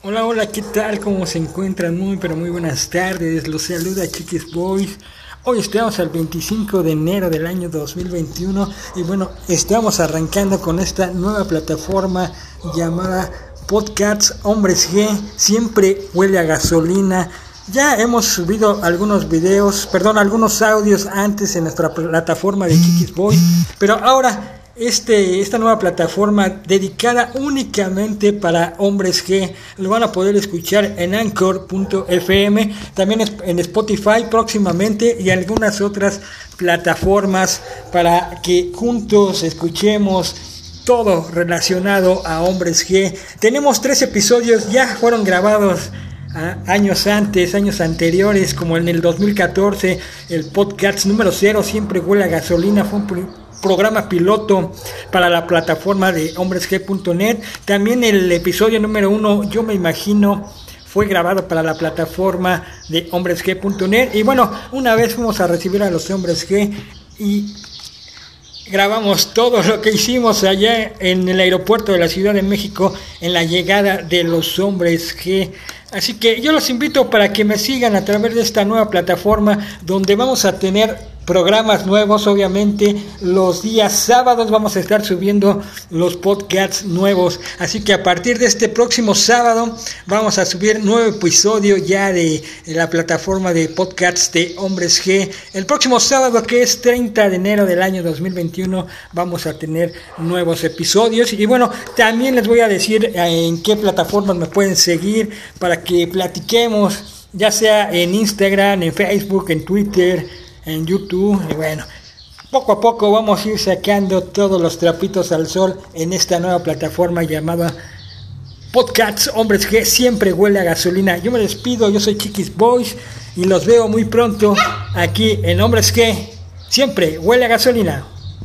Hola, hola, ¿qué tal? ¿Cómo se encuentran? Muy, pero muy buenas tardes. Los saluda Chiquis Boys. Hoy estamos al 25 de enero del año 2021 y bueno, estamos arrancando con esta nueva plataforma llamada Podcasts Hombres G. Siempre huele a gasolina. Ya hemos subido algunos videos, perdón, algunos audios antes en nuestra plataforma de Chiquis Boys, pero ahora este, esta nueva plataforma dedicada únicamente para hombres G. Lo van a poder escuchar en anchor.fm, también en Spotify próximamente y algunas otras plataformas para que juntos escuchemos todo relacionado a hombres G. Tenemos tres episodios, ya fueron grabados ah, años antes, años anteriores, como en el 2014, el podcast número 0, siempre huele a gasolina, fue un programa piloto para la plataforma de homresg.net. También el episodio número uno, yo me imagino, fue grabado para la plataforma de homresg.net. Y bueno, una vez fuimos a recibir a los hombres G y grabamos todo lo que hicimos allá en el aeropuerto de la Ciudad de México en la llegada de los hombres G. Así que yo los invito para que me sigan a través de esta nueva plataforma donde vamos a tener programas nuevos, obviamente. Los días sábados vamos a estar subiendo los podcasts nuevos. Así que a partir de este próximo sábado vamos a subir nuevo episodio ya de, la plataforma de podcasts de Hombres G. El próximo sábado, que es 30 de enero del año 2021, vamos a tener nuevos episodios. Y bueno, también les voy a decir eh, en qué plataformas me pueden seguir para que platiquemos, ya sea en Instagram, en Facebook, en Twitter en YouTube. Y bueno, poco a poco vamos a ir sacando todos los trapitos al sol en esta nueva plataforma llamada Podcasts Hombres que siempre huele a gasolina. Yo me despido, yo soy Chiquis Boys y los veo muy pronto aquí en Hombres que siempre huele a gasolina.